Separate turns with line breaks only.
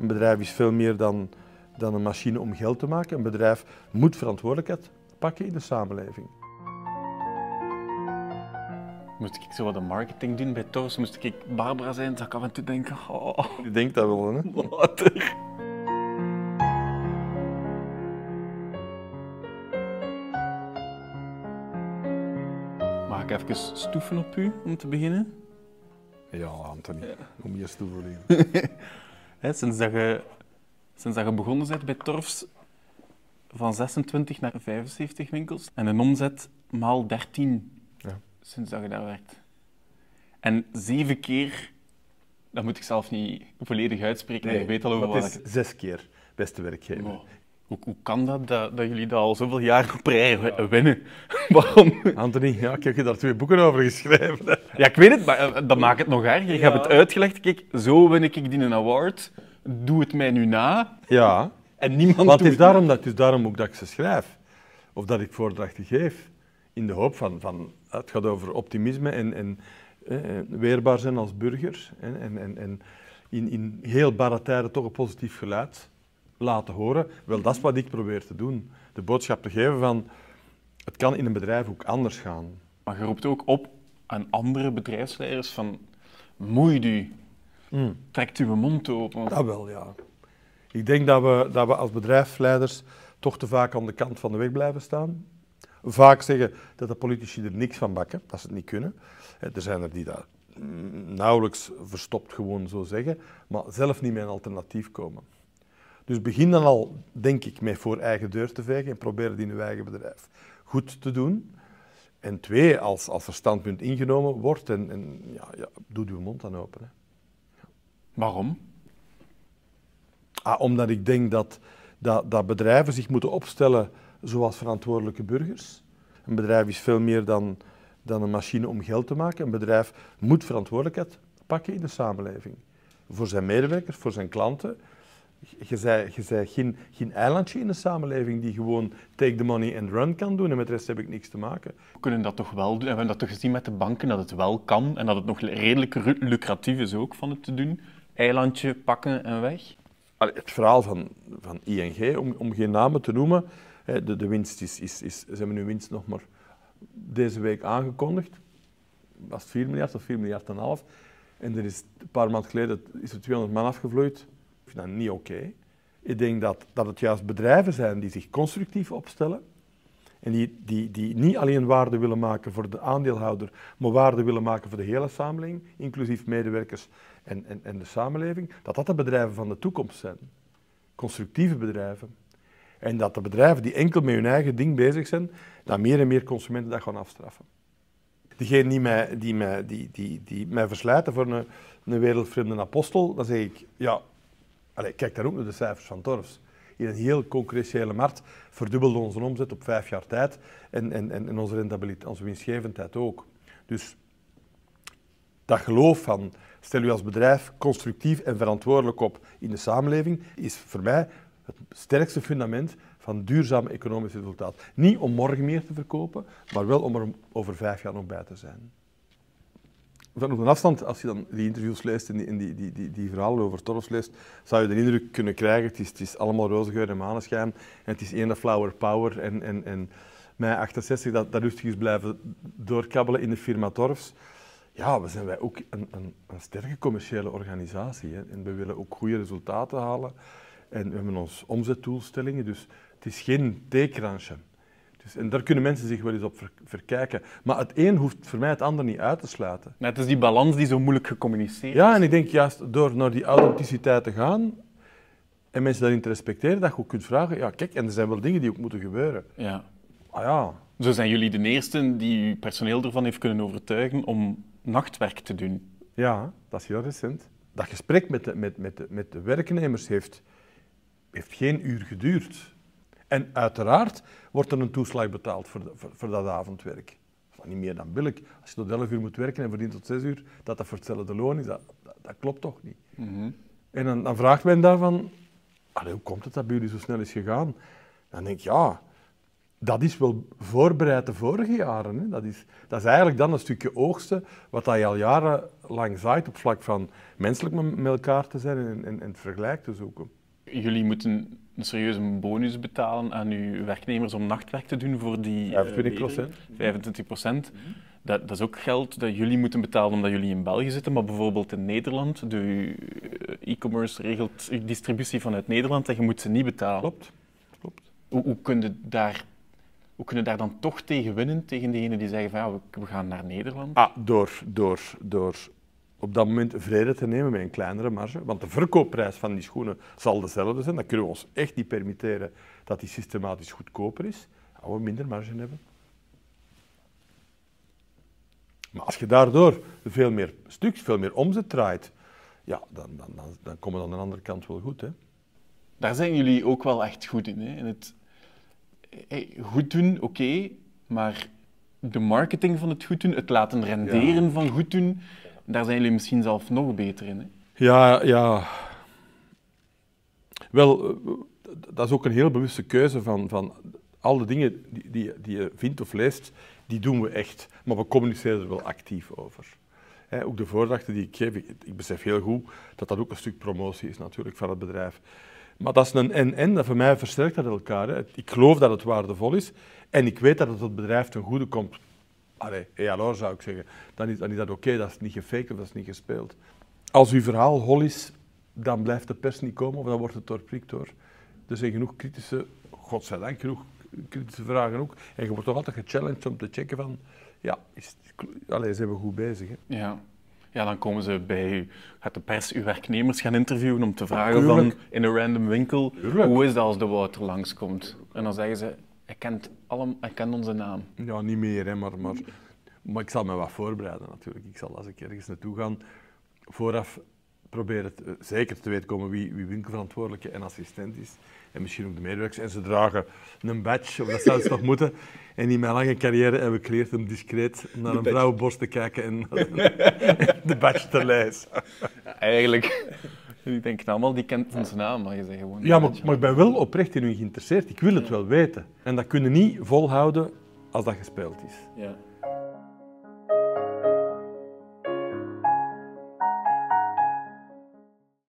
Een bedrijf is veel meer dan, dan een machine om geld te maken. Een bedrijf moet verantwoordelijkheid pakken in de samenleving.
Moest ik zo wat de marketing doen bij Tors, moest ik Barbara zijn, zou ik af en toe denken, oh,
Je denkt dat wel, hè?
water. Mag ik even stoeven op u, om te beginnen?
Ja, Anthony, om je stoel voor
Hè, sinds, dat je, sinds dat je begonnen bent bij Torfs, van 26 naar 75 winkels. En een omzet maal 13
Ja.
sinds dat je daar werkt. En zeven keer, dat moet ik zelf niet volledig uitspreken, maar ik weet al over wat
is
ik...
zes keer beste werkgever.
Wow. Hoe, hoe kan dat, dat, dat jullie dat al zoveel jaar op rij wi- winnen? Waarom?
Anthony, ja, ik heb je daar twee boeken over geschreven. hè.
Ja, ik weet het, maar eh, dat maakt het nog erger. Je hebt het uitgelegd. Kijk, zo win ik die een award. Doe het mij nu na.
Ja,
En niemand
want
doet
het is, daarom dat, het is daarom ook dat ik ze schrijf. Of dat ik voordrachten geef. In de hoop van, van het gaat over optimisme en, en eh, weerbaar zijn als burger. En, en, en, en in, in heel barre tijden toch een positief geluid laten horen. Wel, dat is wat ik probeer te doen. De boodschap te geven van, het kan in een bedrijf ook anders gaan.
Maar je roept ook op aan andere bedrijfsleiders van... Moeit u. Trekt uw mond open.
Dat wel, ja. Ik denk dat we, dat we als bedrijfsleiders toch te vaak aan de kant van de weg blijven staan. Vaak zeggen dat de politici er niks van bakken, dat ze het niet kunnen. Er zijn er die dat mm, nauwelijks verstopt gewoon zo zeggen, maar zelf niet met een alternatief komen. Dus begin dan al, denk ik, met voor eigen deur te vegen en probeer het in uw eigen bedrijf goed te doen. En twee, als, als er standpunt ingenomen wordt, en, en ja, ja, doe uw mond dan open. Hè.
Waarom?
Ah, omdat ik denk dat, dat, dat bedrijven zich moeten opstellen zoals verantwoordelijke burgers. Een bedrijf is veel meer dan, dan een machine om geld te maken. Een bedrijf moet verantwoordelijkheid pakken in de samenleving. Voor zijn medewerkers, voor zijn klanten. Je bent, je bent geen, geen eilandje in de samenleving die gewoon take the money and run kan doen en met de rest heb ik niks te maken.
We kunnen dat toch wel doen. En we hebben dat toch gezien met de banken, dat het wel kan. En dat het nog redelijk lucratief is ook van het te doen. Eilandje pakken en weg.
Allee, het verhaal van, van ING, om, om geen namen te noemen, de, de winst is, is, is, ze hebben hun winst nog maar deze week aangekondigd. Was het 4 miljard of 4 miljard en een half. En er is een paar maanden geleden is er 200 man afgevloeid. Ik vind dat niet oké. Ik denk dat, dat het juist bedrijven zijn die zich constructief opstellen. En die, die, die niet alleen waarde willen maken voor de aandeelhouder, maar waarde willen maken voor de hele samenleving, inclusief medewerkers en, en, en de samenleving, dat dat de bedrijven van de toekomst zijn. Constructieve bedrijven. En dat de bedrijven die enkel met hun eigen ding bezig zijn, dat meer en meer consumenten dat gaan afstraffen. Degene die mij, die mij, die, die, die mij verslijten voor een, een wereldvreemde apostel, dan zeg ik, ja, kijk daar ook naar de cijfers van Torfs. In een heel concurrentiële markt verdubbelde onze omzet op vijf jaar tijd en, en, en onze rentabiliteit, onze winstgevendheid ook. Dus dat geloof van, stel u als bedrijf constructief en verantwoordelijk op in de samenleving, is voor mij het sterkste fundament van duurzaam economisch resultaat. Niet om morgen meer te verkopen, maar wel om er over vijf jaar nog bij te zijn. Van op een afstand, als je dan die interviews leest en die, die, die, die, die verhalen over Torfs leest, zou je de indruk kunnen krijgen, het is, het is allemaal roze geur en maneschijn, en het is één flower power en, en, en mij 68 dat, dat rustig is blijven doorkabbelen in de firma Torfs. Ja, we zijn wij ook een, een, een sterke commerciële organisatie hè, en we willen ook goede resultaten halen. En we hebben ons omzetdoelstellingen, dus het is geen theekransje. En daar kunnen mensen zich wel eens op ver- verkijken. Maar het een hoeft voor mij het ander niet uit te sluiten.
Net is die balans die zo moeilijk gecommuniceerd
Ja,
is.
en ik denk juist door naar die authenticiteit te gaan en mensen daarin te respecteren, dat je ook kunt vragen, ja kijk, en er zijn wel dingen die ook moeten gebeuren.
Ja.
Ah ja,
Zo zijn jullie de eerste die uw personeel ervan heeft kunnen overtuigen om nachtwerk te doen.
ja, dat is heel recent. Dat gesprek met de, met, met de, met de werknemers heeft, heeft geen uur geduurd. En uiteraard wordt er een toeslag betaald voor, de- voor, voor dat avondwerk. Dat is niet meer dan billig. Als je tot 11 uur moet werken en verdient tot 6 uur, dat dat voor hetzelfde loon is, dat, dat, dat klopt toch niet. En dan, dan vraagt men daarvan, allee, hoe komt het dat bij jullie zo snel is gegaan? Dan denk ik, ja, dat is wel voorbereid de vorige jaren. Hè. Dat, is, dat is eigenlijk dan een stukje oogsten wat je al jarenlang zaait op vlak van menselijk met met elkaar te zijn en, en, en het vergelijk te zoeken.
Jullie moeten een serieuze bonus betalen aan uw werknemers om nachtwerk te doen voor die... eh,
25 procent.
25 procent. Dat, dat is ook geld dat jullie moeten betalen omdat jullie in België zitten, maar bijvoorbeeld in Nederland, de eh, e-commerce regelt uw distributie vanuit Nederland en je moet ze niet betalen.
Klopt. Klopt.
Hoe, hoe kun je daar... Hoe kun je daar dan toch tegen winnen, tegen degenen die zeggen van ja, we, we gaan naar Nederland?
Ah, door, door, door op dat moment vrede te nemen met een kleinere marge. Want de verkoopprijs van die schoenen zal dezelfde zijn. Dan kunnen we ons echt niet permitteren dat die systematisch goedkoper is. Gaan we minder marge hebben. Maar als je daardoor veel meer stuks, veel meer omzet draait, ja, dan, dan, dan, dan komen we aan de andere kant wel goed. Hè?
Daar zijn jullie ook wel echt goed in. Hè? in het hey, goed doen, oké, maar de marketing van het goed doen, het laten renderen van goed doen, daar zijn jullie misschien zelf nog beter in. Hè?
Ja, ja. Wel, eh, dat is ook een heel bewuste keuze van, van al de dingen die, die, je vindt of leest, die doen we echt. Maar we communiceren er wel actief over. Ook de voordrachten die ik geef, ik, besef heel goed dat dat ook een stuk promotie is natuurlijk van het bedrijf. Maar dat is een en-en, dat voor mij versterkt dat elkaar. Ik geloof dat het waardevol is en ik weet dat het het bedrijf ten goede komt. Allee, hey, alors zou ik zeggen. Dan is, dan is dat oké, dat is niet gefaked of dat is niet gespeeld. Als uw verhaal hol is, dan blijft de pers niet komen of dan wordt het doorprikt door. Er zijn genoeg kritische, godzijdank genoeg kritische vragen ook. En je wordt toch altijd gechallenged om te checken van, ja, is, allee, zijn we goed bezig. Hè?
Ja. ja, dan komen ze bij u, gaat de pers uw werknemers gaan interviewen om te vragen
Tuurlijk.
van in een random winkel,
Tuurlijk.
hoe is dat als de Wouter langskomt? En dan zeggen ze, kent, allem, hij kent onze naam.
Ja, niet meer, hè, maar, maar, maar ik zal me wat voorbereiden natuurlijk. Ik zal als ik ergens naartoe ga, vooraf proberen te- zeker te weten komen wie, wie winkelverantwoordelijke en assistent is. En misschien ook de medewerkers. En ze dragen een badge, of dat zou ze toch moeten. En in mijn lange carrière heb ik geleerd om discreet naar een vrouwenborst te kijken en de badge te lezen.
Eigenlijk, allemaal, die kent onze naam, maar je zegt gewoon...
Ja, maar, maar ik ben wel oprecht in u geïnteresseerd. Ik wil het wel weten. En dat kunnen niet volhouden als dat gespeeld is.
Ja.